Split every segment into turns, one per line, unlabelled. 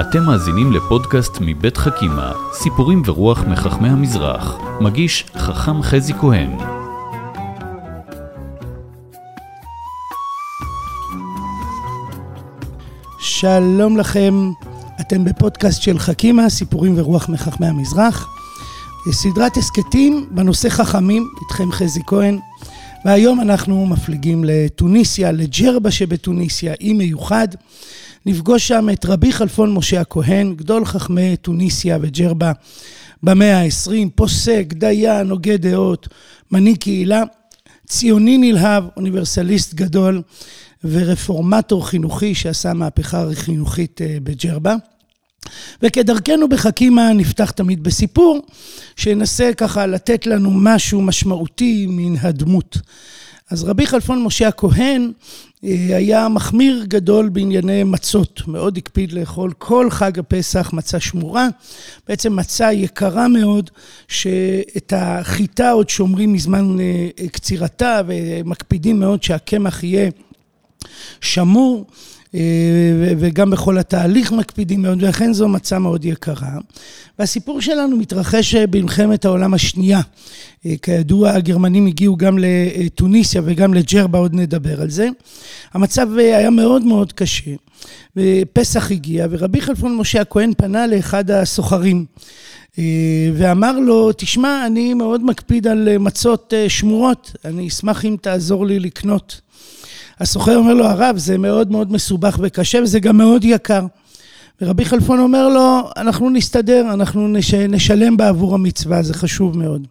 אתם מאזינים לפודקאסט מבית חכימה, סיפורים ורוח מחכמי המזרח. מגיש חכם חזי כהן.
שלום לכם, אתם בפודקאסט של חכימה, סיפורים ורוח מחכמי המזרח. סדרת הסכתים בנושא חכמים, איתכם חזי כהן. והיום אנחנו מפליגים לתוניסיה, לג'רבה שבתוניסיה, אי מיוחד. נפגוש שם את רבי חלפון משה הכהן, גדול חכמי תוניסיה וג'רבה במאה ה-20, פוסק, דיין, הוגה דעות, מנהיג קהילה, ציוני נלהב, אוניברסליסט גדול ורפורמטור חינוכי שעשה מהפכה חינוכית אה, בג'רבה. וכדרכנו בחכימה נפתח תמיד בסיפור שינסה ככה לתת לנו משהו משמעותי מן הדמות. אז רבי חלפון משה הכהן היה מחמיר גדול בענייני מצות, מאוד הקפיד לאכול כל חג הפסח מצה שמורה, בעצם מצה יקרה מאוד, שאת החיטה עוד שומרים מזמן אה, קצירתה ומקפידים מאוד שהקמח יהיה שמור. אה, וגם בכל התהליך מקפידים מאוד, ולכן זו מצה מאוד יקרה. והסיפור שלנו מתרחש במלחמת העולם השנייה. אה, כידוע, הגרמנים הגיעו גם לתוניסיה וגם לג'רבה, עוד נדבר על זה. המצב אה, היה מאוד מאוד קשה, ופסח הגיע, ורבי חלפון משה הכהן פנה לאחד הסוחרים. ואמר לו, תשמע, אני מאוד מקפיד על מצות שמורות, אני אשמח אם תעזור לי לקנות. הסוחר אומר לו, הרב, זה מאוד מאוד מסובך וקשה וזה גם מאוד יקר. ורבי חלפון אומר לו, אנחנו נסתדר, אנחנו נש... נשלם בעבור המצווה, זה חשוב מאוד.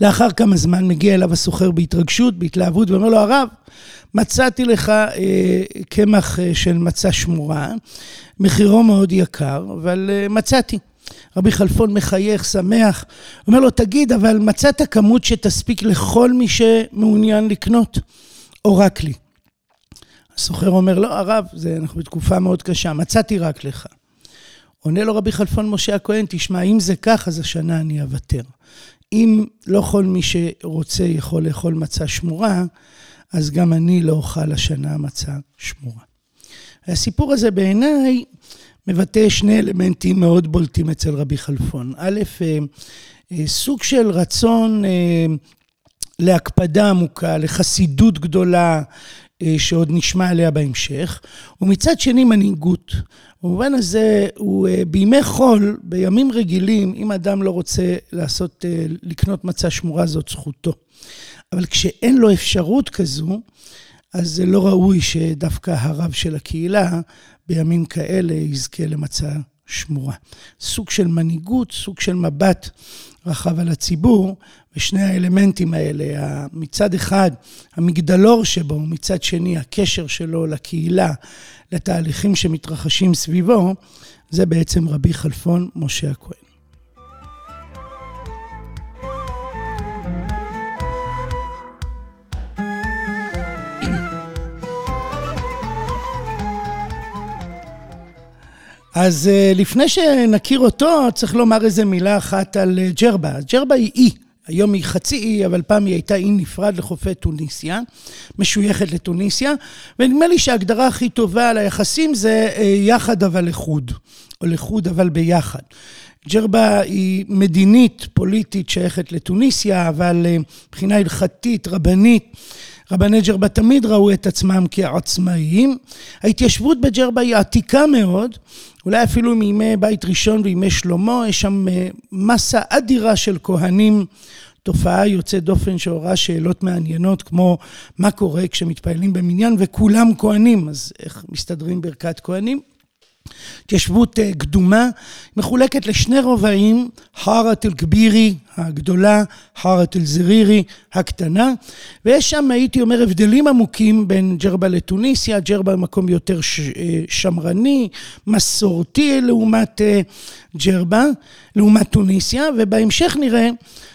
לאחר כמה זמן מגיע אליו הסוחר בהתרגשות, בהתלהבות, ואומר לו, הרב, מצאתי לך אה, קמח אה, של מצה שמורה, מחירו מאוד יקר, אבל אה, מצאתי. רבי חלפון מחייך, שמח, אומר לו, תגיד, אבל מצאת כמות שתספיק לכל מי שמעוניין לקנות? או רק לי. הסוחר אומר, לא, הרב, זה, אנחנו בתקופה מאוד קשה, מצאתי רק לך. עונה לו רבי חלפון משה הכהן, תשמע, אם זה כך, אז השנה אני אוותר. אם לא כל מי שרוצה יכול לאכול מצה שמורה, אז גם אני לא אוכל השנה מצה שמורה. הסיפור הזה בעיניי מבטא שני אלמנטים מאוד בולטים אצל רבי חלפון. א', אה, אה, סוג של רצון אה, להקפדה עמוקה, לחסידות גדולה, אה, שעוד נשמע עליה בהמשך, ומצד שני מנהיגות. במובן הזה, הוא אה, בימי חול, בימים רגילים, אם אדם לא רוצה לעשות, אה, לקנות מצה שמורה, זאת זכותו. אבל כשאין לו אפשרות כזו, אז זה לא ראוי שדווקא הרב של הקהילה בימים כאלה יזכה למצה שמורה. סוג של מנהיגות, סוג של מבט רחב על הציבור, ושני האלמנטים האלה, מצד אחד המגדלור שבו, מצד שני הקשר שלו לקהילה, לתהליכים שמתרחשים סביבו, זה בעצם רבי חלפון משה הכהן. אז אה, לפני שנכיר אותו, צריך לומר איזה מילה אחת על אה, ג'רבה. ג'רבה היא אי. היום היא חצי אי, אבל פעם היא הייתה אי נפרד לחופי טוניסיה, משויכת לטוניסיה, ונדמה לי שההגדרה הכי טובה על היחסים זה אה, יחד אבל לחוד, או לחוד אבל ביחד. ג'רבה היא מדינית, פוליטית, שייכת לטוניסיה, אבל מבחינה הלכתית, רבנית, רבני ג'רבה תמיד ראו את עצמם כעצמאיים. ההתיישבות בג'רבה היא עתיקה מאוד, אולי אפילו מימי בית ראשון וימי שלמה, יש שם אה, מסה אדירה של כהנים, תופעה יוצאת דופן שעוררה שאלות מעניינות, כמו מה קורה כשמתפללים במניין וכולם כהנים, אז איך מסתדרים ברכת כהנים? התיישבות אה, קדומה, מחולקת לשני רובעים, חארת אל-כבירי הגדולה, חארת אל-זרירי הקטנה, ויש שם, הייתי אומר, הבדלים עמוקים בין ג'רבה לטוניסיה, ג'רבה מקום יותר אה, שמרני, מסורתי לעומת אה, ג'רבה, לעומת טוניסיה, ובהמשך נראה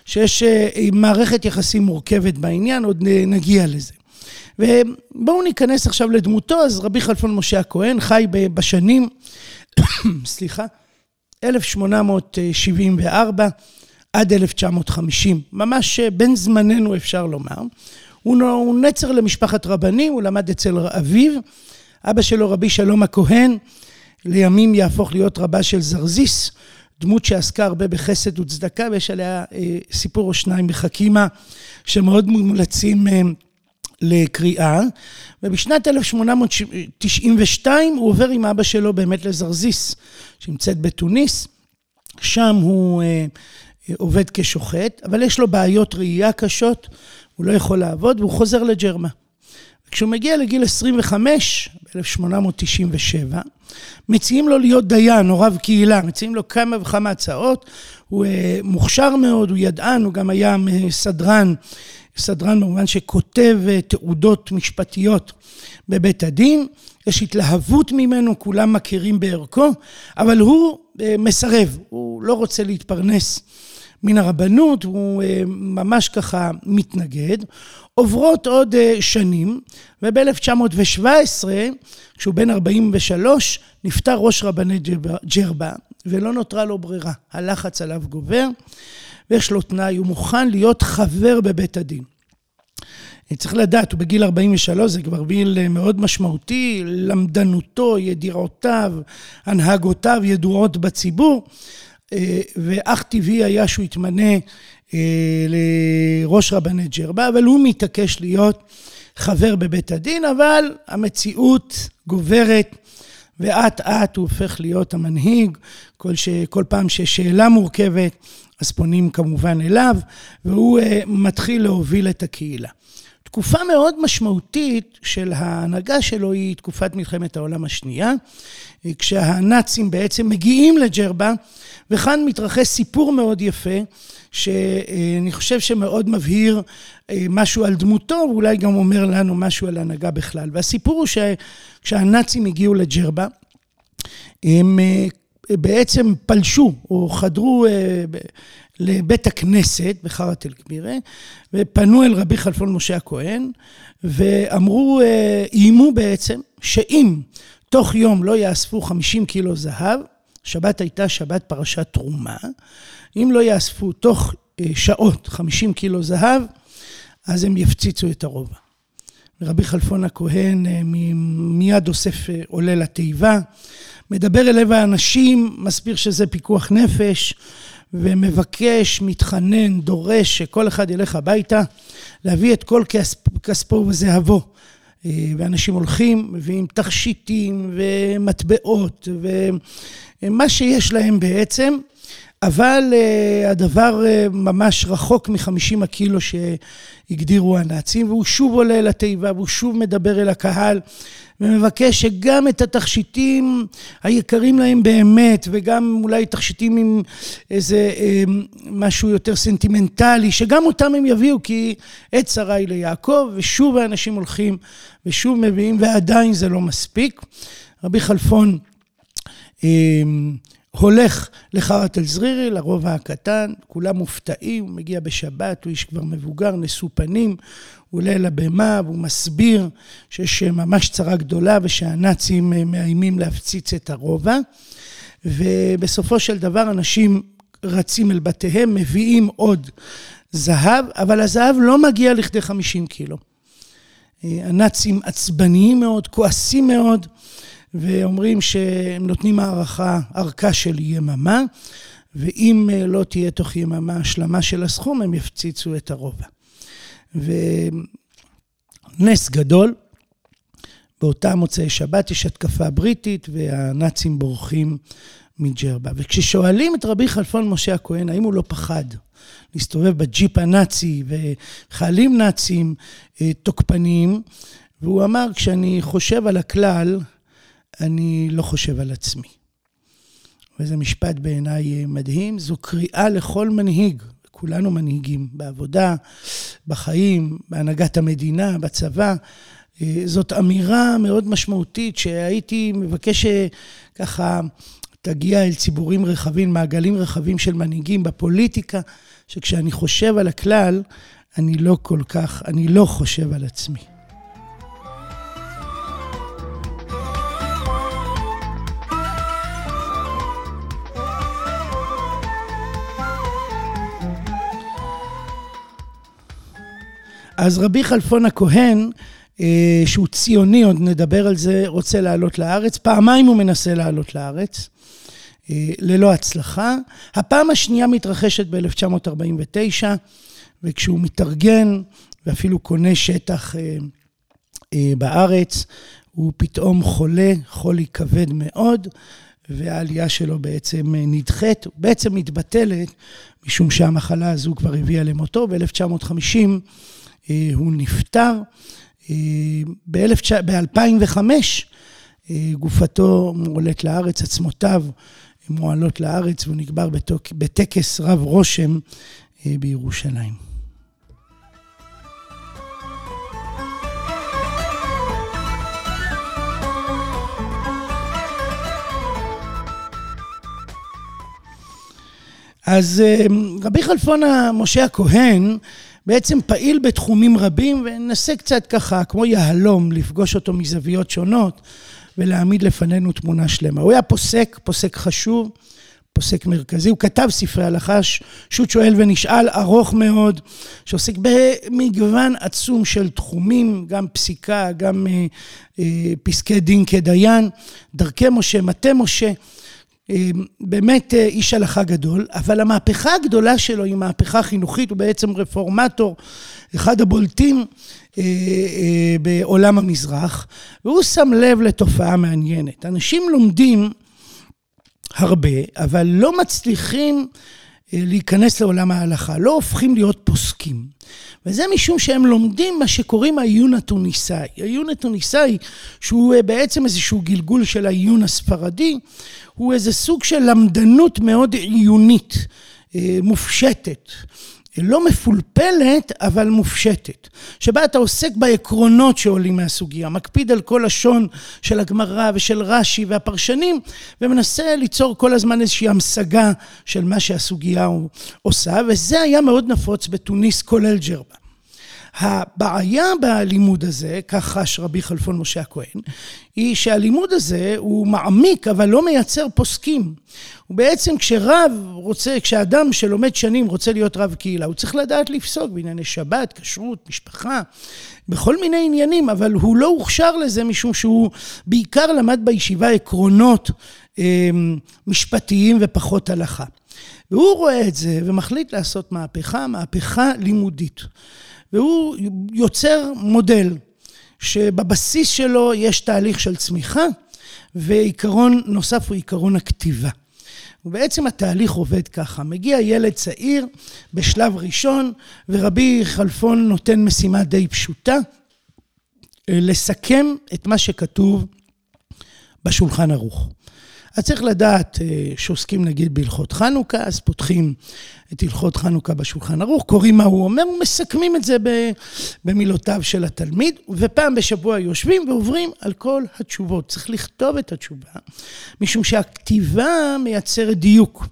שיש מערכת יחסים מורכבת בעניין, עוד נגיע לזה. ובואו ניכנס עכשיו לדמותו, אז רבי חלפון משה הכהן חי בשנים, סליחה, 1874 עד 1950, ממש בין זמננו אפשר לומר. הוא נצר למשפחת רבנים, הוא למד אצל אביו, אבא שלו רבי שלום הכהן, לימים יהפוך להיות רבה של זרזיס, דמות שעסקה הרבה בחסד וצדקה, ויש עליה אה, סיפור או שניים מחכימה, שמאוד מומלצים אה, לקריאה. ובשנת 1892 הוא עובר עם אבא שלו באמת לזרזיס, שנמצאת בתוניס. שם הוא אה, עובד כשוחט, אבל יש לו בעיות ראייה קשות, הוא לא יכול לעבוד, והוא חוזר לג'רמה. כשהוא מגיע לגיל 25, ב-1897, מציעים לו להיות דיין או רב קהילה, מציעים לו כמה וכמה הצעות, הוא uh, מוכשר מאוד, הוא ידען, הוא גם היה סדרן, סדרן במובן שכותב uh, תעודות משפטיות בבית הדין, יש התלהבות ממנו, כולם מכירים בערכו, אבל הוא uh, מסרב, הוא לא רוצה להתפרנס מן הרבנות, הוא uh, ממש ככה מתנגד. עוברות עוד שנים, וב-1917, כשהוא בן 43, נפטר ראש רבני ג'רבה, ולא נותרה לו ברירה. הלחץ עליו גובר, ויש לו תנאי, הוא מוכן להיות חבר בבית הדין. צריך לדעת, הוא בגיל 43, זה כבר גיל אה, מאוד משמעותי, למדנותו, ידיעותיו, הנהגותיו ידועות בציבור, אה, ואך טבעי היה שהוא יתמנה אה, לראש רבני ג'רבה, אבל הוא מתעקש להיות חבר בבית הדין, אבל המציאות גוברת. ואט אט הוא הופך להיות המנהיג, כל, ש... כל פעם שיש שאלה מורכבת, אז פונים כמובן אליו, והוא uh, מתחיל להוביל את הקהילה. תקופה מאוד משמעותית של ההנהגה שלו היא תקופת מלחמת העולם השנייה, כשהנאצים בעצם מגיעים לג'רבה, וכאן מתרחש סיפור מאוד יפה, שאני חושב שמאוד מבהיר אה, משהו על דמותו, ואולי גם אומר לנו משהו על ההנהגה בכלל. והסיפור הוא שכשהנאצים הגיעו לג'רבה, הם אה, בעצם פלשו או חדרו אה, לבית הכנסת בחרת אל-כבירה, ופנו אל רבי חלפון משה הכהן, ואמרו, איימו בעצם, שאם תוך יום לא יאספו 50 קילו זהב, שבת הייתה שבת פרשת תרומה, אם לא יאספו תוך שעות 50 קילו זהב, אז הם יפציצו את הרובע. רבי חלפון הכהן מיד אוסף עולה לתיבה, מדבר אליו האנשים, מסביר שזה פיקוח נפש, ומבקש, מתחנן, דורש שכל אחד ילך הביתה, להביא את כל כספו וזהבו. ואנשים הולכים, מביאים תכשיטים ומטבעות ומה שיש להם בעצם, אבל uh, הדבר uh, ממש רחוק מחמישים הקילו שהגדירו הנאצים, והוא שוב עולה לתיבה והוא שוב מדבר אל הקהל ומבקש שגם את התכשיטים היקרים להם באמת, וגם אולי תכשיטים עם איזה uh, משהו יותר סנטימנטלי, שגם אותם הם יביאו, כי עת צרה היא ליעקב, ושוב האנשים הולכים ושוב מביאים, ועדיין זה לא מספיק. רבי חלפון הולך לחרת אל-זרירי, לרובע הקטן, כולם מופתעים, הוא מגיע בשבת, הוא איש כבר מבוגר, נשוא פנים, הוא עולה לבמה והוא מסביר שיש ממש צרה גדולה ושהנאצים מאיימים להפציץ את הרובע. ובסופו של דבר אנשים רצים אל בתיהם, מביאים עוד זהב, אבל הזהב לא מגיע לכדי 50 קילו. הנאצים עצבניים מאוד, כועסים מאוד. ואומרים שהם נותנים הערכה, ארכה של יממה, ואם אה, לא תהיה תוך יממה השלמה של הסכום, הם יפציצו את הרובע. ונס גדול, באותה מוצאי שבת יש התקפה בריטית והנאצים בורחים מג'רבה. וכששואלים את רבי חלפון משה הכהן, האם הוא לא פחד להסתובב בג'יפ הנאצי וחיילים נאצים אה, תוקפניים, והוא אמר, כשאני חושב על הכלל, אני לא חושב על עצמי. וזה משפט בעיניי מדהים, זו קריאה לכל מנהיג, כולנו מנהיגים בעבודה, בחיים, בהנהגת המדינה, בצבא. זאת אמירה מאוד משמעותית שהייתי מבקש שככה תגיע אל ציבורים רחבים, מעגלים רחבים של מנהיגים בפוליטיקה, שכשאני חושב על הכלל, אני לא כל כך, אני לא חושב על עצמי. אז רבי חלפון הכהן שהוא ציוני, עוד נדבר על זה, רוצה לעלות לארץ. פעמיים הוא מנסה לעלות לארץ, ללא הצלחה. הפעם השנייה מתרחשת ב-1949, וכשהוא מתארגן ואפילו קונה שטח בארץ, הוא פתאום חולה, חולי כבד מאוד, והעלייה שלו בעצם נדחית, בעצם מתבטלת, משום שהמחלה הזו כבר הביאה למותו. ב-1950 הוא נפטר. ב-2005 גופתו מועלית לארץ, עצמותיו מועלות לארץ, והוא נקבר בטקס רב רושם בירושלים. אז רבי כלפון משה הכהן בעצם פעיל בתחומים רבים, וננסה קצת ככה, כמו יהלום, לפגוש אותו מזוויות שונות ולהעמיד לפנינו תמונה שלמה. הוא היה פוסק, פוסק חשוב, פוסק מרכזי, הוא כתב ספרי הלכה, שו"ת שואל ונשאל, ארוך מאוד, שעוסק במגוון עצום של תחומים, גם פסיקה, גם אה, אה, פסקי דין כדיין, דרכי משה, מטה משה. באמת איש הלכה גדול, אבל המהפכה הגדולה שלו היא מהפכה חינוכית, הוא בעצם רפורמטור, אחד הבולטים בעולם המזרח, והוא שם לב לתופעה מעניינת. אנשים לומדים הרבה, אבל לא מצליחים להיכנס לעולם ההלכה, לא הופכים להיות פוסקים. וזה משום שהם לומדים מה שקוראים העיון התוניסאי. העיון התוניסאי, שהוא בעצם איזשהו גלגול של העיון הספרדי, הוא איזה סוג של למדנות מאוד עיונית, מופשטת. לא מפולפלת, אבל מופשטת. שבה אתה עוסק בעקרונות שעולים מהסוגיה, מקפיד על כל לשון של הגמרא ושל רש"י והפרשנים, ומנסה ליצור כל הזמן איזושהי המשגה של מה שהסוגיה עושה, וזה היה מאוד נפוץ בתוניס, כולל ג'רבה. הבעיה בלימוד הזה, כך חש רבי כלפון משה הכהן, היא שהלימוד הזה הוא מעמיק אבל לא מייצר פוסקים. ובעצם כשרב רוצה, כשאדם שלומד שנים רוצה להיות רב קהילה, הוא צריך לדעת לפסוק בענייני שבת, כשרות, משפחה, בכל מיני עניינים, אבל הוא לא הוכשר לזה משום שהוא בעיקר למד בישיבה עקרונות משפטיים ופחות הלכה. והוא רואה את זה ומחליט לעשות מהפכה, מהפכה לימודית. והוא יוצר מודל שבבסיס שלו יש תהליך של צמיחה ועיקרון נוסף הוא עיקרון הכתיבה. ובעצם התהליך עובד ככה, מגיע ילד צעיר בשלב ראשון ורבי כלפון נותן משימה די פשוטה לסכם את מה שכתוב בשולחן ערוך. אז צריך לדעת שעוסקים נגיד בהלכות חנוכה, אז פותחים את הלכות חנוכה בשולחן ערוך, קוראים מה הוא אומר ומסכמים את זה במילותיו של התלמיד, ופעם בשבוע יושבים ועוברים על כל התשובות. צריך לכתוב את התשובה, משום שהכתיבה מייצרת דיוק.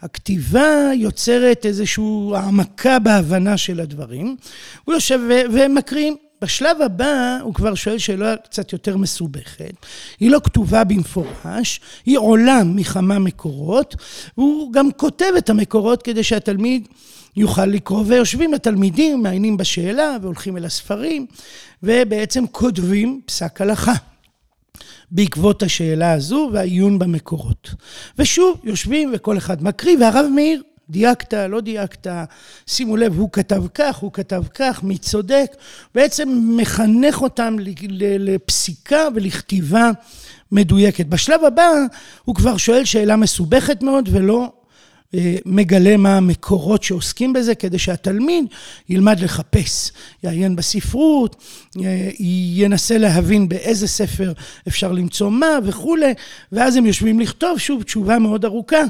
הכתיבה יוצרת איזושהי העמקה בהבנה של הדברים. הוא יושב ומקריא. בשלב הבא הוא כבר שואל שאלה קצת יותר מסובכת, היא לא כתובה במפורש, היא עולה מכמה מקורות, והוא גם כותב את המקורות כדי שהתלמיד יוכל לקרוא, ויושבים התלמידים, מעיינים בשאלה והולכים אל הספרים, ובעצם כותבים פסק הלכה. בעקבות השאלה הזו והעיון במקורות. ושוב, יושבים וכל אחד מקריא, והרב מאיר דייקת, לא דייקת, שימו לב, הוא כתב כך, הוא כתב כך, מי צודק, בעצם מחנך אותם לפסיקה ולכתיבה מדויקת. בשלב הבא הוא כבר שואל שאלה מסובכת מאוד ולא מגלה מה המקורות שעוסקים בזה, כדי שהתלמיד ילמד לחפש, יעיין בספרות, ינסה להבין באיזה ספר אפשר למצוא מה וכולי, ואז הם יושבים לכתוב, שוב, תשובה מאוד ארוכה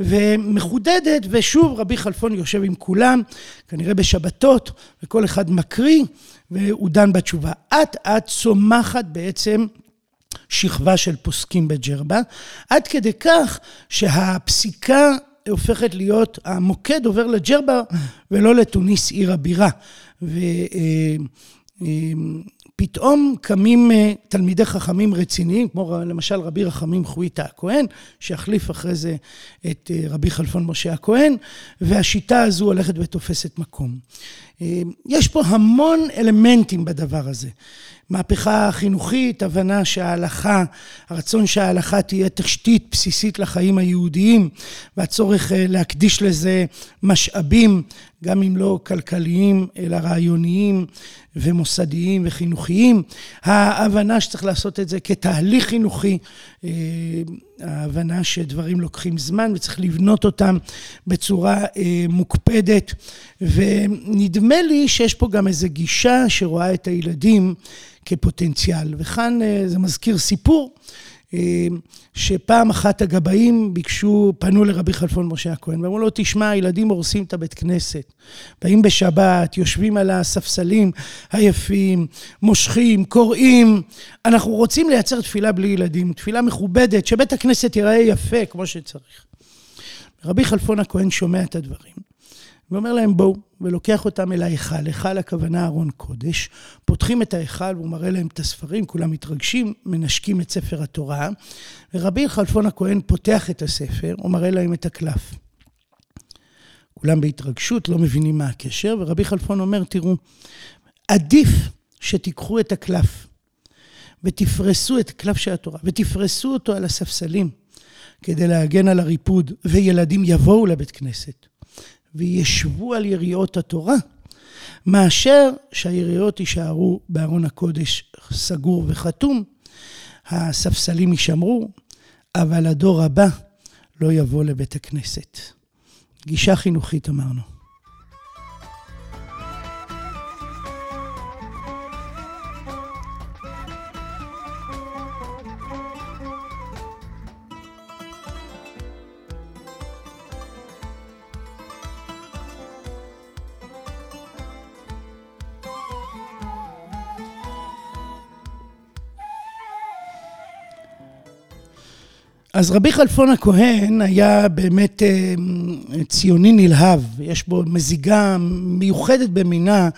ומחודדת, ושוב רבי כלפון יושב עם כולם, כנראה בשבתות, וכל אחד מקריא, והוא דן בתשובה. אט אט צומחת בעצם שכבה של פוסקים בג'רבה, עד כדי כך שהפסיקה הופכת להיות, המוקד עובר לג'רבה ולא לתוניס עיר הבירה. ופתאום קמים תלמידי חכמים רציניים, כמו למשל רבי רחמים חוויטה הכהן, שיחליף אחרי זה את רבי כלפון משה הכהן, והשיטה הזו הולכת ותופסת מקום. יש פה המון אלמנטים בדבר הזה. מהפכה חינוכית, הבנה שההלכה, הרצון שההלכה תהיה תשתית בסיסית לחיים היהודיים והצורך להקדיש לזה משאבים, גם אם לא כלכליים, אלא רעיוניים ומוסדיים וחינוכיים. ההבנה שצריך לעשות את זה כתהליך חינוכי, ההבנה שדברים לוקחים זמן וצריך לבנות אותם בצורה מוקפדת, ונדמה לי שיש פה גם איזו גישה שרואה את הילדים כפוטנציאל. וכאן זה מזכיר סיפור שפעם אחת הגבאים ביקשו, פנו לרבי חלפון משה הכהן ואמרו לו, תשמע, הילדים הורסים את הבית כנסת, באים בשבת, יושבים על הספסלים היפים, מושכים, קוראים, אנחנו רוצים לייצר תפילה בלי ילדים, תפילה מכובדת, שבית הכנסת ייראה יפה כמו שצריך. רבי חלפון הכהן שומע את הדברים. ואומר להם בואו, ולוקח אותם אל ההיכל, היכל הכוונה ארון קודש, פותחים את ההיכל והוא מראה להם את הספרים, כולם מתרגשים, מנשקים את ספר התורה, ורבי חלפון הכהן פותח את הספר, הוא מראה להם את הקלף. כולם בהתרגשות, לא מבינים מה הקשר, ורבי חלפון אומר, תראו, עדיף שתיקחו את הקלף ותפרסו את הקלף של התורה, ותפרסו אותו על הספסלים כדי להגן על הריפוד, וילדים יבואו לבית כנסת. וישבו על יריעות התורה, מאשר שהיריעות יישארו בארון הקודש סגור וחתום, הספסלים יישמרו, אבל הדור הבא לא יבוא לבית הכנסת. גישה חינוכית אמרנו. אז רבי חלפון הכהן היה באמת ציוני נלהב, יש בו מזיגה מיוחדת במינה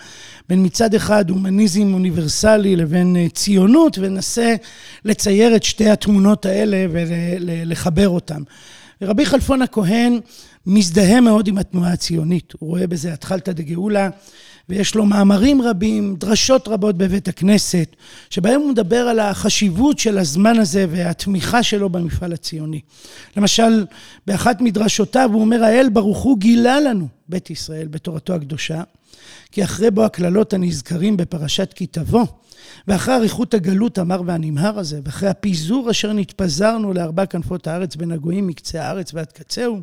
בין מצד אחד הומניזם אוניברסלי לבין ציונות וננסה לצייר את שתי התמונות האלה ולחבר אותן. רבי חלפון הכהן מזדהה מאוד עם התנועה הציונית, הוא רואה בזה התחלתא דגאולה ויש לו מאמרים רבים, דרשות רבות בבית הכנסת, שבהם הוא מדבר על החשיבות של הזמן הזה והתמיכה שלו במפעל הציוני. למשל, באחת מדרשותיו הוא אומר, האל ברוך הוא גילה לנו, בית ישראל, בתורתו הקדושה, כי אחרי בו הקללות הנזכרים בפרשת כי תבוא, ואחרי אריכות הגלות המר והנמהר הזה, ואחרי הפיזור אשר נתפזרנו לארבע כנפות הארץ בין הגויים מקצה הארץ ועד קצהו,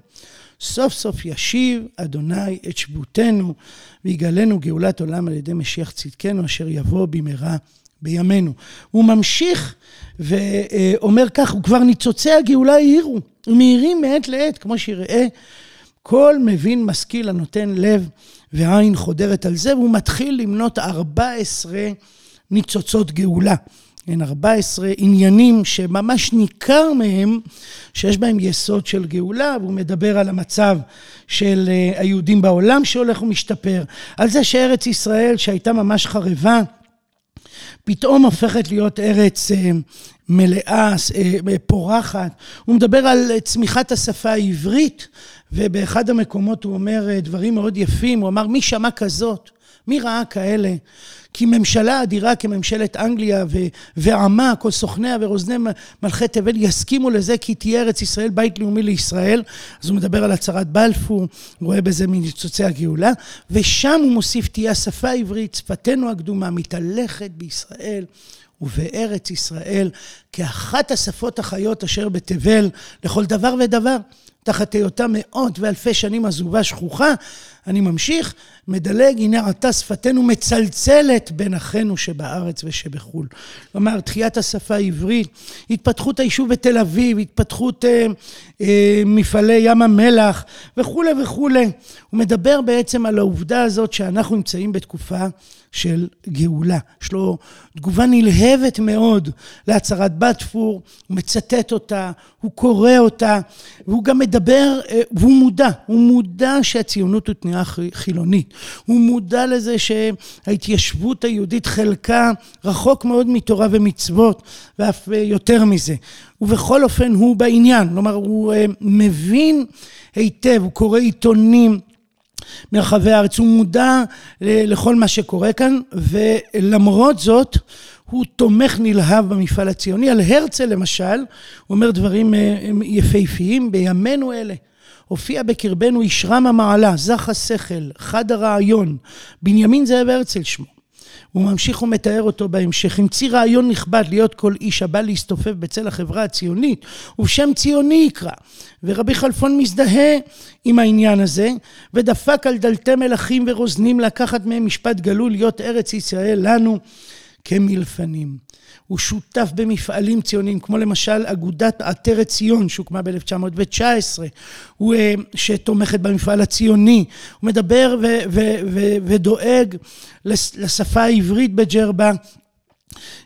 סוף סוף ישיב אדוני את שבותנו ויגלנו גאולת עולם על ידי משיח צדקנו אשר יבוא במהרה בימינו. הוא ממשיך ואומר כך, וכבר ניצוצי הגאולה האירו, ומאירים מעת לעת, כמו שיראה כל מבין משכיל הנותן לב ועין חודרת על זה, והוא מתחיל למנות 14 ניצוצות גאולה. הן 14 עניינים שממש ניכר מהם שיש בהם יסוד של גאולה, והוא מדבר על המצב של היהודים בעולם שהולך ומשתפר, על זה שארץ ישראל שהייתה ממש חרבה, פתאום הופכת להיות ארץ מלאה, פורחת. הוא מדבר על צמיחת השפה העברית, ובאחד המקומות הוא אומר דברים מאוד יפים, הוא אמר מי שמע כזאת, מי ראה כאלה? כי ממשלה אדירה כממשלת אנגליה ועמה, כל סוכניה ורוזני מלכי תבל יסכימו לזה כי תהיה ארץ ישראל בית לאומי לישראל. אז הוא מדבר על הצהרת בלפור, רואה בזה מניצוצי הגאולה, ושם הוא מוסיף תהיה השפה העברית, שפתנו הקדומה, מתהלכת בישראל. ובארץ ישראל כאחת השפות החיות אשר בתבל לכל דבר ודבר. תחת היותה מאות ואלפי שנים עזובה שכוחה, אני ממשיך, מדלג, הנה עתה שפתנו מצלצלת בין אחינו שבארץ ושבחו"ל. כלומר, תחיית השפה העברית, התפתחות היישוב בתל אביב, התפתחות אה, אה, מפעלי ים המלח וכולי וכולי. הוא מדבר בעצם על העובדה הזאת שאנחנו נמצאים בתקופה של גאולה. יש לו תגובה נלהבת מאוד להצהרת בלפור, הוא מצטט אותה, הוא קורא אותה, והוא גם מדבר, והוא מודע, הוא מודע שהציונות הוא חילונית. הוא מודע לזה שההתיישבות היהודית חלקה רחוק מאוד מתורה ומצוות, ואף יותר מזה. ובכל אופן הוא בעניין, כלומר הוא מבין היטב, הוא קורא עיתונים, מרחבי הארץ, הוא מודע לכל מה שקורה כאן, ולמרות זאת, הוא תומך נלהב במפעל הציוני. על הרצל למשל, הוא אומר דברים יפהפיים, בימינו אלה. הופיע בקרבנו איש רם המעלה, זך השכל, חד הרעיון, בנימין זאב הרצל שמו. הוא ממשיך ומתאר אותו בהמשך. המציא רעיון נכבד להיות כל איש הבא להסתופף בצל החברה הציונית, ובשם ציוני יקרא. ורבי חלפון מזדהה עם העניין הזה, ודפק על דלתי מלכים ורוזנים לקחת מהם משפט גלוי להיות ארץ ישראל לנו כמלפנים. הוא שותף במפעלים ציוניים, כמו למשל אגודת עטרת ציון שהוקמה ב-1919, הוא אה, שתומכת במפעל הציוני, הוא מדבר ודואג לשפה העברית בג'רבה,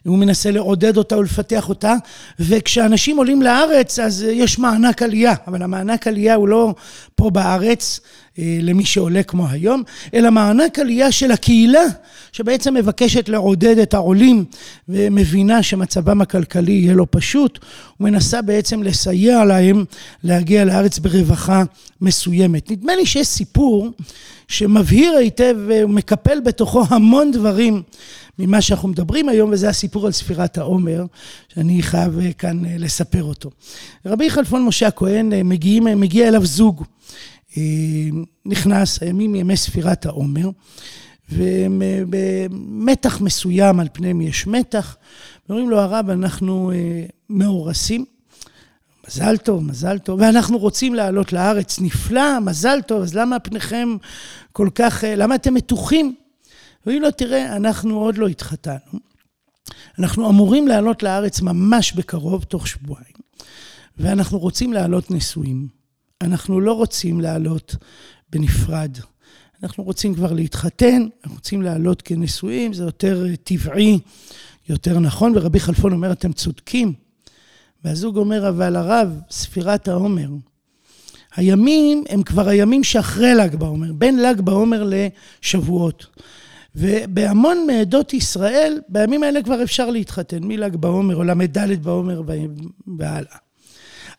הוא מנסה לעודד אותה ולפתח אותה, וכשאנשים עולים לארץ אז יש מענק עלייה, אבל המענק עלייה הוא לא פה בארץ אה, למי שעולה כמו היום, אלא מענק עלייה של הקהילה שבעצם מבקשת לעודד את העולים ומבינה שמצבם הכלכלי יהיה לא פשוט, ומנסה בעצם לסייע להם להגיע לארץ ברווחה מסוימת. נדמה לי שיש סיפור שמבהיר היטב ומקפל בתוכו המון דברים ממה שאנחנו מדברים היום, וזה הסיפור על ספירת העומר, שאני חייב כאן לספר אותו. רבי חלפון משה הכהן, מגיעים, מגיע אליו זוג. נכנס, הימים ימי ספירת העומר, ובמתח מסוים על פניהם יש מתח, ואומרים לו הרב, אנחנו מאורסים, מזל טוב, מזל טוב, ואנחנו רוצים לעלות לארץ, נפלא, מזל טוב, אז למה פניכם כל כך, למה אתם מתוחים? ואומרים לו, תראה, אנחנו עוד לא התחתנו, אנחנו אמורים לעלות לארץ ממש בקרוב, תוך שבועיים, ואנחנו רוצים לעלות נשואים. אנחנו לא רוצים לעלות בנפרד. אנחנו רוצים כבר להתחתן, אנחנו רוצים לעלות כנשואים, זה יותר טבעי, יותר נכון, ורבי חלפון אומר, אתם צודקים. והזוג אומר, אבל הרב, ספירת העומר, הימים הם כבר הימים שאחרי ל"ג בעומר, בין ל"ג בעומר לשבועות. ובהמון מעדות ישראל, בימים האלה כבר אפשר להתחתן, מל"ג בעומר או ל"ד בעומר והלאה.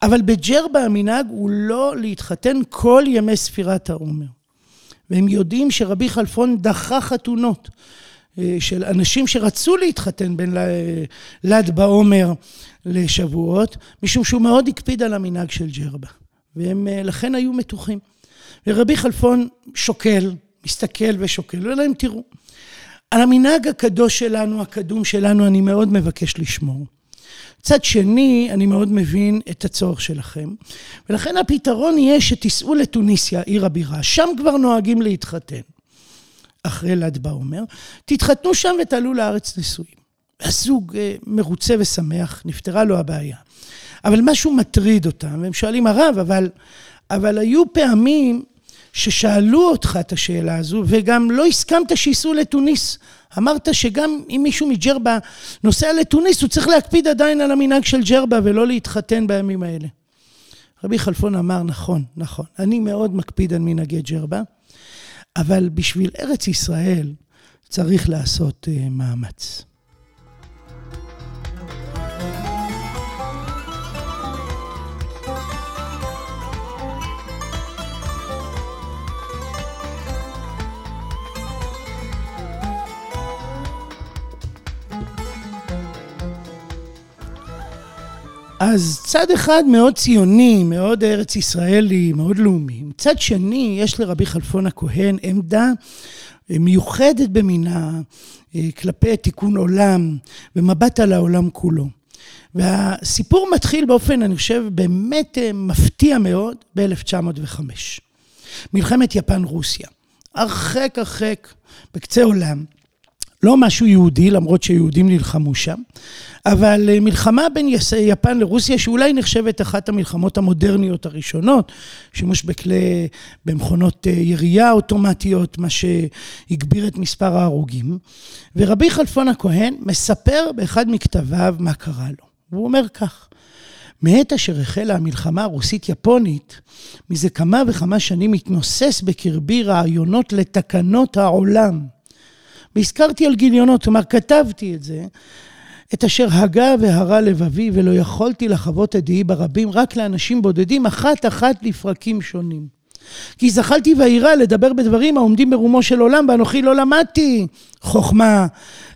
אבל בג'רבה המנהג הוא לא להתחתן כל ימי ספירת העומר. והם יודעים שרבי חלפון דחה חתונות של אנשים שרצו להתחתן בין ל"ד בעומר לשבועות, משום שהוא מאוד הקפיד על המנהג של ג'רבה. והם לכן היו מתוחים. ורבי חלפון שוקל, מסתכל ושוקל, ואומר להם, תראו, על המנהג הקדוש שלנו, הקדום שלנו, אני מאוד מבקש לשמור. מצד שני, אני מאוד מבין את הצורך שלכם, ולכן הפתרון יהיה שתיסעו לתוניסיה, עיר הבירה, שם כבר נוהגים להתחתן. אחרי ל"ד בעומר, תתחתנו שם ותעלו לארץ נשואים. הזוג מרוצה ושמח, נפתרה לו הבעיה. אבל משהו מטריד אותם, והם שואלים, הרב, אבל, אבל היו פעמים ששאלו אותך את השאלה הזו, וגם לא הסכמת שייסעו לתוניס. אמרת שגם אם מישהו מג'רבה נוסע לתוניס, הוא צריך להקפיד עדיין על המנהג של ג'רבה ולא להתחתן בימים האלה. רבי חלפון אמר, נכון, נכון, אני מאוד מקפיד על מנהגי ג'רבה, אבל בשביל ארץ ישראל צריך לעשות uh, מאמץ. אז צד אחד מאוד ציוני, מאוד ארץ ישראלי, מאוד לאומי. מצד שני, יש לרבי חלפון הכהן עמדה מיוחדת במינה כלפי תיקון עולם ומבט על העולם כולו. והסיפור מתחיל באופן, אני חושב, באמת מפתיע מאוד ב-1905. מלחמת יפן-רוסיה. הרחק הרחק בקצה עולם. לא משהו יהודי, למרות שיהודים נלחמו שם, אבל מלחמה בין יפן לרוסיה, שאולי נחשבת אחת המלחמות המודרניות הראשונות, שימוש בכלי, במכונות ירייה אוטומטיות, מה שהגביר את מספר ההרוגים. ורבי חלפון הכהן מספר באחד מכתביו מה קרה לו. הוא אומר כך: מעת אשר החלה המלחמה הרוסית-יפונית, מזה כמה וכמה שנים התנוסס בקרבי רעיונות לתקנות העולם. והזכרתי על גיליונות, כלומר כתבתי את זה, את אשר הגה והרה לבבי ולא יכולתי לחוות עדיי ברבים רק לאנשים בודדים, אחת אחת לפרקים שונים. כי זכלתי וירא לדבר בדברים העומדים ברומו של עולם, ואנוכי לא למדתי חוכמה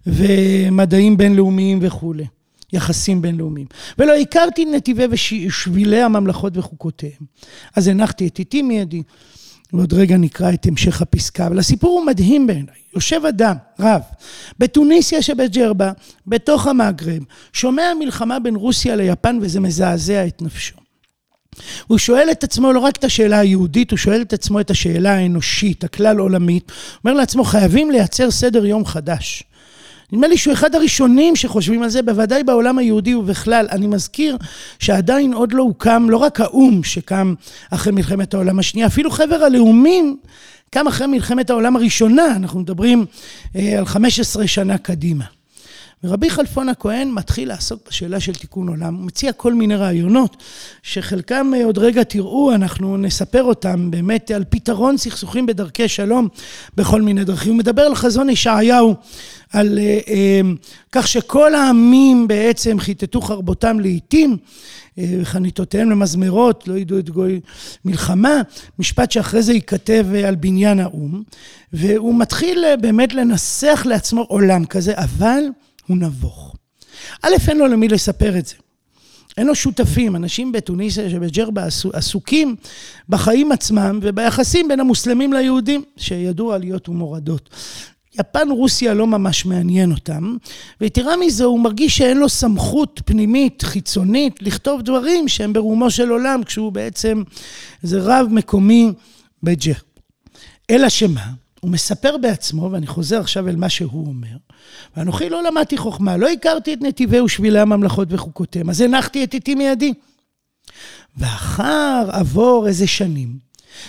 ומדעים בינלאומיים וכולי, יחסים בינלאומיים. ולא הכרתי נתיבי ושבילי הממלכות וחוקותיהם. אז הנחתי את איתי מידי, ועוד רגע נקרא את המשך הפסקה, אבל הסיפור הוא מדהים בעיניי. יושב אדם, רב, בתוניסיה שבג'רבה, בתוך המאגרב, שומע מלחמה בין רוסיה ליפן וזה מזעזע את נפשו. הוא שואל את עצמו לא רק את השאלה היהודית, הוא שואל את עצמו את השאלה האנושית, הכלל עולמית. אומר לעצמו, חייבים לייצר סדר יום חדש. נדמה לי שהוא אחד הראשונים שחושבים על זה, בוודאי בעולם היהודי ובכלל. אני מזכיר שעדיין עוד לא הוקם, לא רק האו"ם שקם אחרי מלחמת העולם השנייה, אפילו חבר הלאומים קם אחרי מלחמת העולם הראשונה, אנחנו מדברים אה, על 15 שנה קדימה. ורבי חלפון הכהן מתחיל לעסוק בשאלה של תיקון עולם, הוא מציע כל מיני רעיונות שחלקם אה, עוד רגע תראו, אנחנו נספר אותם באמת על פתרון סכסוכים בדרכי שלום בכל מיני דרכים. הוא מדבר על חזון ישעיהו, על אה, אה, כך שכל העמים בעצם חיטטו חרבותם לעיתים וחניתותיהם למזמרות, לא ידעו את גוי מלחמה, משפט שאחרי זה ייכתב על בניין האו"ם, והוא מתחיל באמת לנסח לעצמו עולם כזה, אבל הוא נבוך. א', אין לו למי לספר את זה. אין לו שותפים, אנשים בתוניסיה שבג'רבה עסוקים בחיים עצמם וביחסים בין המוסלמים ליהודים, שידעו עליות ומורדות. יפן, רוסיה לא ממש מעניין אותם, ויתרה מזו, הוא מרגיש שאין לו סמכות פנימית, חיצונית, לכתוב דברים שהם ברומו של עולם, כשהוא בעצם איזה רב מקומי בג'ר. אלא שמה? הוא מספר בעצמו, ואני חוזר עכשיו אל מה שהוא אומר, ואנוכי לא למדתי חוכמה, לא הכרתי את נתיבי ושבילי הממלכות וחוקותיהם, אז הנחתי את עתי מידי. ואחר עבור איזה שנים,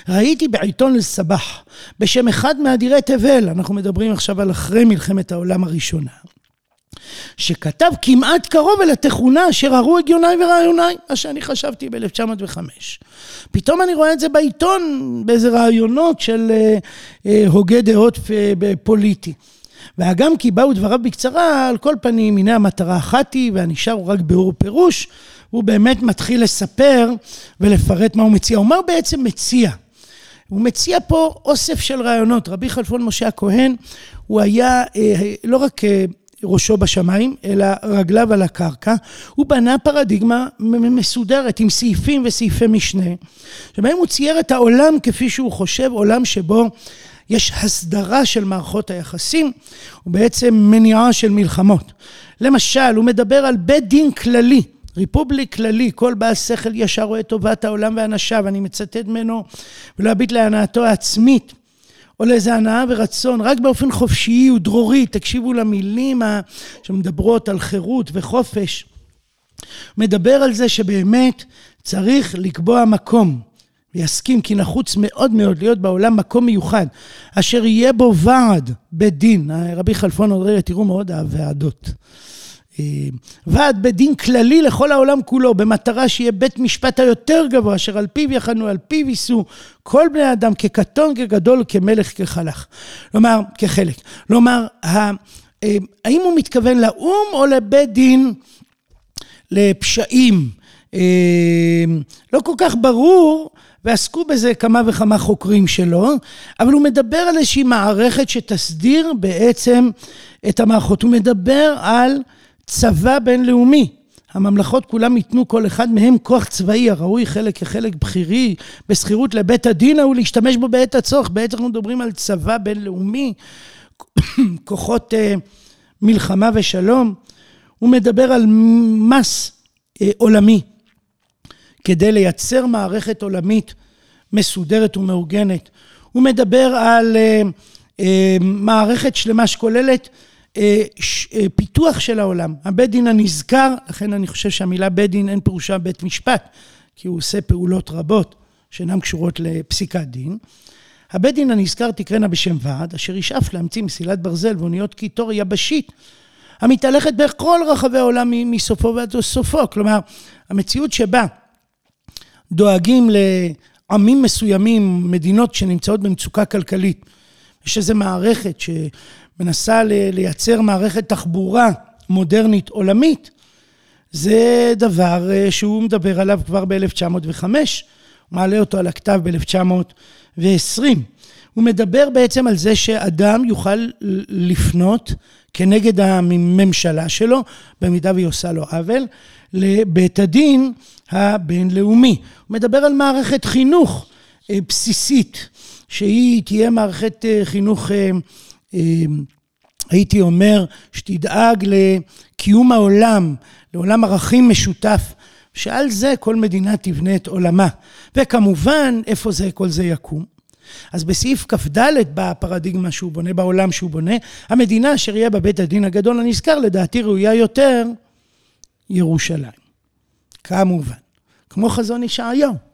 ראיתי בעיתון אל-סבח, בשם אחד מאדירי תבל, אנחנו מדברים עכשיו על אחרי מלחמת העולם הראשונה, שכתב כמעט קרוב אל התכונה אשר הרו הגיוני ורעיוני, מה שאני חשבתי ב-1905. פתאום אני רואה את זה בעיתון, באיזה רעיונות של אה, אה, הוגה דעות אה, פוליטי. והגם כי באו דבריו בקצרה, על כל פנים, הנה המטרה אחת היא, והנשאר הוא רק ביאור פירוש, הוא באמת מתחיל לספר ולפרט מה הוא מציע. הוא מה הוא בעצם מציע? הוא מציע פה אוסף של רעיונות. רבי חלפון משה הכהן, הוא היה אה, לא רק אה, ראשו בשמיים, אלא רגליו על הקרקע. הוא בנה פרדיגמה מסודרת עם סעיפים וסעיפי משנה, שבהם הוא צייר את העולם כפי שהוא חושב, עולם שבו יש הסדרה של מערכות היחסים ובעצם מניעה של מלחמות. למשל, הוא מדבר על בית דין כללי, ריפובליק כללי, כל בעל שכל ישר רואה טובת העולם ואנשיו, אני מצטט ממנו, ולא אביט להנאתו העצמית. או לאיזה הנאה ורצון, רק באופן חופשי ודרורי, תקשיבו למילים שמדברות על חירות וחופש. מדבר על זה שבאמת צריך לקבוע מקום. ויסכים כי נחוץ מאוד מאוד להיות בעולם מקום מיוחד, אשר יהיה בו ועד בית דין. רבי חלפון עוד רגע, תראו מאוד הוועדות. אה, ועד בית דין כללי לכל העולם כולו, במטרה שיהיה בית משפט היותר גבוה, אשר על פיו יחנו, על פיו יישאו כל בני אדם, כקטון, כגדול, כמלך, כחלך. כלומר, כחלק. כלומר, אה, האם הוא מתכוון לאו"ם או לבית דין לפשעים? אה, לא כל כך ברור, ועסקו בזה כמה וכמה חוקרים שלו, אבל הוא מדבר על איזושהי מערכת שתסדיר בעצם את המערכות. הוא מדבר על צבא בינלאומי. הממלכות כולם ייתנו כל אחד מהם כוח צבאי הראוי חלק כחלק בכירי בשכירות לבית הדין ההוא להשתמש בו בעת הצורך. בעצם אנחנו מדברים על צבא בינלאומי, כוחות uh, מלחמה ושלום. הוא מדבר על מס uh, עולמי כדי לייצר מערכת עולמית מסודרת ומאורגנת. הוא מדבר על uh, uh, מערכת שלמה שכוללת פיתוח של העולם. הבית דין הנזכר, לכן אני חושב שהמילה בית דין אין פירושה בית משפט, כי הוא עושה פעולות רבות שאינן קשורות לפסיקת דין. הבית דין הנזכר תקראנה בשם ועד, אשר ישאף להמציא מסילת ברזל ואוניות קיטור יבשית, המתהלכת בכל רחבי העולם מסופו ועד סופו. כלומר, המציאות שבה דואגים לעמים מסוימים, מדינות שנמצאות במצוקה כלכלית, יש איזו מערכת ש... מנסה לייצר מערכת תחבורה מודרנית עולמית, זה דבר אה, שהוא מדבר עליו כבר ב-1905. מעלה אותו על הכתב ב-1920. הוא מדבר בעצם על זה שאדם יוכל לפנות כנגד הממשלה שלו, במידה והיא עושה לו עוול, לבית הדין הבינלאומי. הוא מדבר על מערכת חינוך אה, בסיסית, שהיא תהיה מערכת אה, חינוך, הייתי אומר, שתדאג לקיום העולם, לעולם ערכים משותף, שעל זה כל מדינה תבנה את עולמה. וכמובן, איפה זה כל זה יקום? אז בסעיף כ"ד בפרדיגמה שהוא בונה, בעולם שהוא בונה, המדינה אשר יהיה בבית הדין הגדול הנזכר, לדעתי ראויה יותר ירושלים. כמובן, כמו חזון ישעיהו.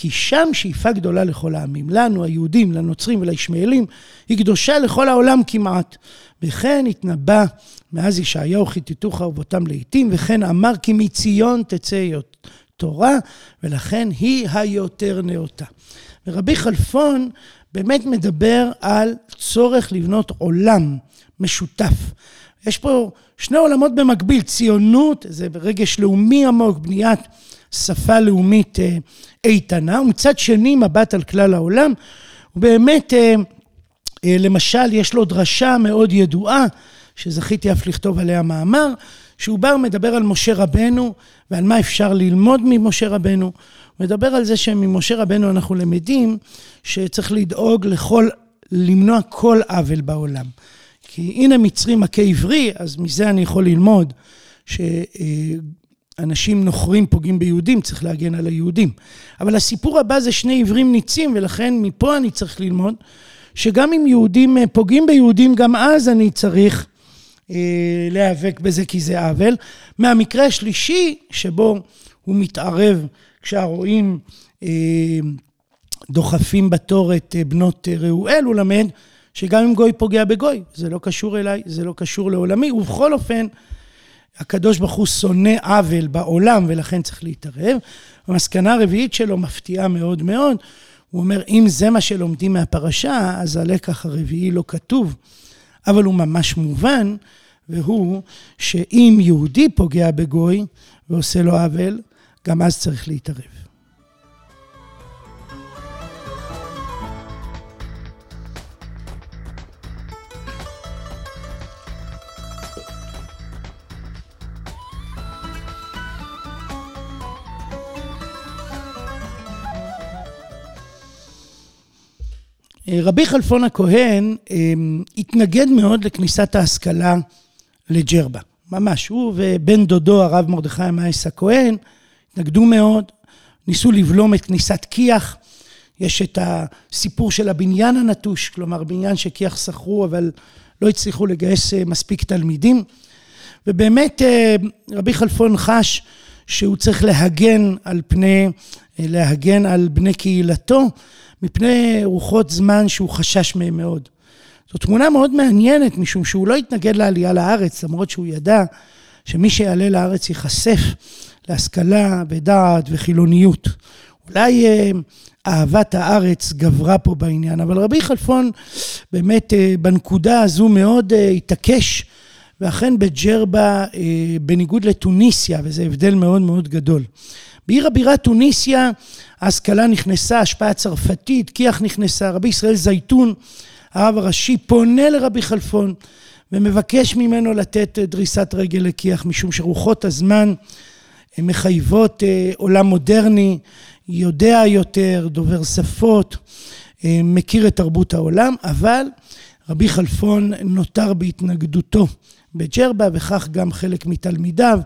כי שם שאיפה גדולה לכל העמים, לנו היהודים, לנוצרים ולישמעאלים, היא קדושה לכל העולם כמעט. וכן התנבא מאז ישעיהו חיטטוך אהובותם לעתים, וכן אמר כי מציון תצא תורה, ולכן היא היותר נאותה. ורבי חלפון באמת מדבר על צורך לבנות עולם משותף. יש פה שני עולמות במקביל, ציונות, זה רגש לאומי עמוק, בניית שפה לאומית אה, איתנה, ומצד שני מבט על כלל העולם. ובאמת, אה, אה, למשל, יש לו דרשה מאוד ידועה, שזכיתי אף לכתוב עליה מאמר, שהוא בא ומדבר על משה רבנו ועל מה אפשר ללמוד ממשה רבנו. הוא מדבר על זה שממשה רבנו אנחנו למדים שצריך לדאוג לכל, למנוע כל עוול בעולם. כי הנה מצרי מכה עברי, אז מזה אני יכול ללמוד שאנשים נוכרים פוגעים ביהודים, צריך להגן על היהודים. אבל הסיפור הבא זה שני עברים ניצים, ולכן מפה אני צריך ללמוד שגם אם יהודים פוגעים ביהודים, גם אז אני צריך אה, להיאבק בזה כי זה עוול. מהמקרה השלישי, שבו הוא מתערב כשהרועים אה, דוחפים בתור את אה, בנות ראואל, הוא למד שגם אם גוי פוגע בגוי, זה לא קשור אליי, זה לא קשור לעולמי, ובכל אופן, הקדוש ברוך הוא שונא עוול בעולם ולכן צריך להתערב. המסקנה הרביעית שלו מפתיעה מאוד מאוד, הוא אומר, אם זה מה שלומדים מהפרשה, אז הלקח הרביעי לא כתוב, אבל הוא ממש מובן, והוא שאם יהודי פוגע בגוי ועושה לו עוול, גם אז צריך להתערב. רבי חלפון הכהן אמ, התנגד מאוד לכניסת ההשכלה לג'רבה, ממש. הוא ובן דודו, הרב מרדכי מאייס הכהן, התנגדו מאוד, ניסו לבלום את כניסת כי"ח. יש את הסיפור של הבניין הנטוש, כלומר בניין שכי"ח שכרו, אבל לא הצליחו לגייס אה, מספיק תלמידים. ובאמת אה, רבי חלפון חש שהוא צריך להגן על פני, אה, להגן על בני קהילתו, מפני רוחות זמן שהוא חשש מהם מאוד. זו תמונה מאוד מעניינת, משום שהוא לא התנגד לעלייה לארץ, למרות שהוא ידע שמי שיעלה לארץ ייחשף להשכלה ודעת וחילוניות. אולי אה, אהבת הארץ גברה פה בעניין, אבל רבי חלפון באמת אה, בנקודה הזו מאוד אה, התעקש, ואכן בג'רבה, בניגוד לתוניסיה, וזה הבדל מאוד מאוד גדול. בעיר הבירה תוניסיה ההשכלה נכנסה, השפעה צרפתית, כי"ח נכנסה, רבי ישראל זייתון הרב הראשי פונה לרבי חלפון ומבקש ממנו לתת דריסת רגל לכי"ח, משום שרוחות הזמן מחייבות אה, עולם מודרני, יודע יותר, דובר שפות, אה, מכיר את תרבות העולם, אבל רבי חלפון נותר בהתנגדותו בג'רבה, וכך גם חלק מתלמידיו.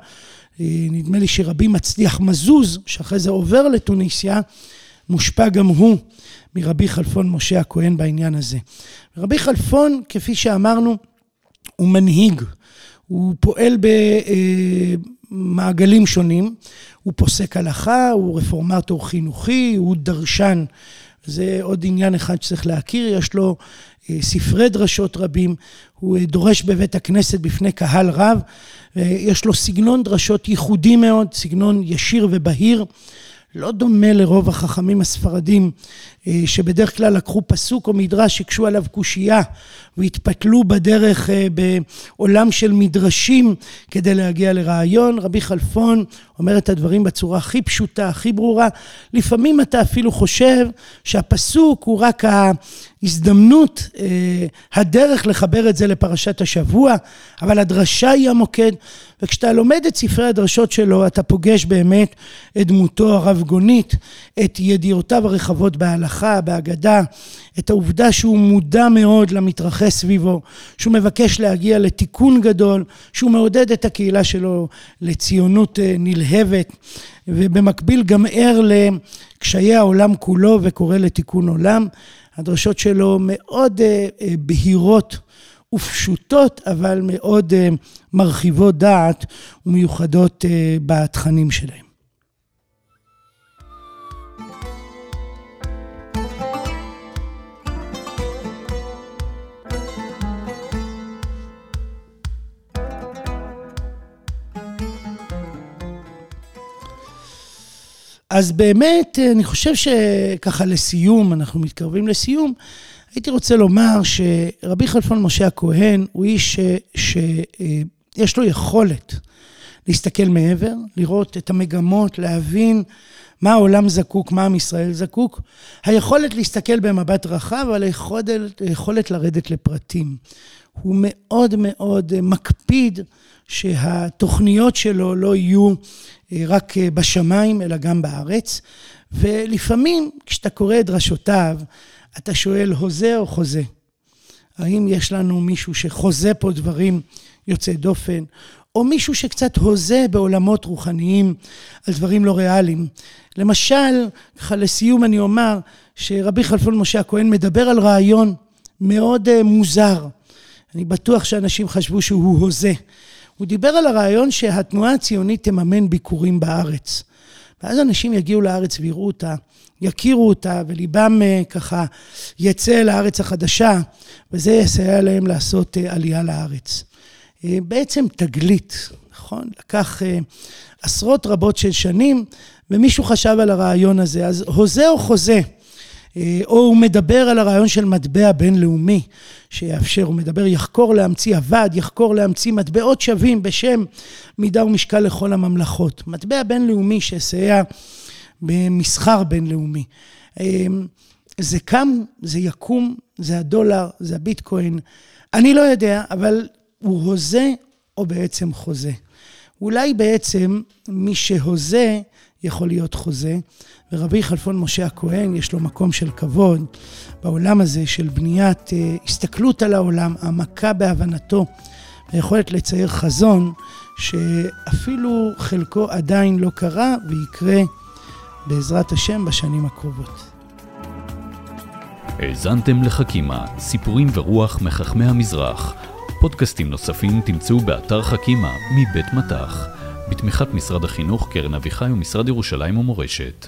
אה, נדמה לי שרבי מצליח מזוז, שאחרי זה עובר לתוניסיה, מושפע גם הוא מרבי חלפון משה הכהן בעניין הזה. רבי חלפון, כפי שאמרנו, הוא מנהיג, הוא פועל במעגלים שונים, הוא פוסק הלכה, הוא רפורמטור חינוכי, הוא דרשן, זה עוד עניין אחד שצריך להכיר, יש לו אה, ספרי דרשות רבים, הוא אה, דורש בבית הכנסת בפני קהל רב, יש לו סגנון דרשות ייחודי מאוד, סגנון ישיר ובהיר. לא דומה לרוב החכמים הספרדים, אה, שבדרך כלל לקחו פסוק או מדרש, הקשו עליו קושייה והתפתלו בדרך אה, בעולם של מדרשים כדי להגיע לרעיון. רבי חלפון אומר את הדברים בצורה הכי פשוטה, הכי ברורה. לפעמים אתה אפילו חושב שהפסוק הוא רק ההזדמנות, אה, הדרך לחבר את זה לפרשת השבוע, אבל הדרשה היא המוקד. וכשאתה לומד את ספרי הדרשות שלו, אתה פוגש באמת את דמותו הרב-גונית, את ידיעותיו הרחבות בהלכה, בהגדה, את העובדה שהוא מודע מאוד למתרחש סביבו, שהוא מבקש להגיע לתיקון גדול, שהוא מעודד את הקהילה שלו לציונות אה, נלהבת, ובמקביל גם ער לקשיי העולם כולו וקורא לתיקון עולם. הדרשות שלו מאוד אה, אה, בהירות ופשוטות, אבל מאוד מרחיבות דעת ומיוחדות בתכנים שלהם. אז באמת, אני חושב שככה לסיום, אנחנו מתקרבים לסיום, הייתי רוצה לומר שרבי חלפון משה הכהן הוא איש שיש לו יכולת להסתכל מעבר, לראות את המגמות, להבין מה העולם זקוק, מה עם ישראל זקוק. היכולת להסתכל במבט רחב, אבל היכולת, היכולת לרדת לפרטים. הוא מאוד מאוד מקפיד שהתוכניות שלו לא יהיו אה, רק אה, בשמיים, אלא גם בארץ. ולפעמים, כשאתה קורא את דרשותיו, אתה שואל, הוזה או חוזה? האם יש לנו מישהו שחוזה פה דברים יוצאי דופן, או מישהו שקצת הוזה בעולמות רוחניים על דברים לא ריאליים. למשל, ככה לסיום אני אומר שרבי חלפון משה הכהן מדבר על רעיון מאוד uh, מוזר. אני בטוח שאנשים חשבו שהוא הוזה. הוא דיבר על הרעיון שהתנועה הציונית תממן ביקורים בארץ. ואז אנשים יגיעו לארץ ויראו אותה, יכירו אותה, וליבם אה, ככה יצא לארץ החדשה, וזה יסייע להם לעשות אה, עלייה לארץ. אה, בעצם תגלית, נכון? לקח עשרות רבות של שנים, ומישהו חשב על הרעיון הזה. אז הוזה או חוזה? או הוא מדבר על הרעיון של מטבע בינלאומי שיאפשר, הוא מדבר יחקור להמציא אבד, יחקור להמציא מטבעות שווים בשם מידה ומשקל לכל הממלכות. מטבע בינלאומי שיסייע במסחר בינלאומי. אה, זה קם, זה יקום, זה הדולר, זה הביטקוין. אני לא יודע, אבל הוא הוזה או בעצם חוזה. אולי בעצם מי שהוזה יכול להיות חוזה, ורבי חלפון משה הכהן, יש לו מקום של כבוד בעולם הזה של בניית אה, הסתכלות על העולם, העמקה בהבנתו, היכולת לצייר חזון שאפילו חלקו עדיין לא קרה ויקרה בעזרת השם בשנים הקרובות.
האזנתם לחכימה, סיפורים ורוח מחכמי המזרח. פודקאסטים נוספים תמצאו באתר חכימה מבית מטח, בתמיכת משרד החינוך, קרן אביחי ומשרד ירושלים ומורשת.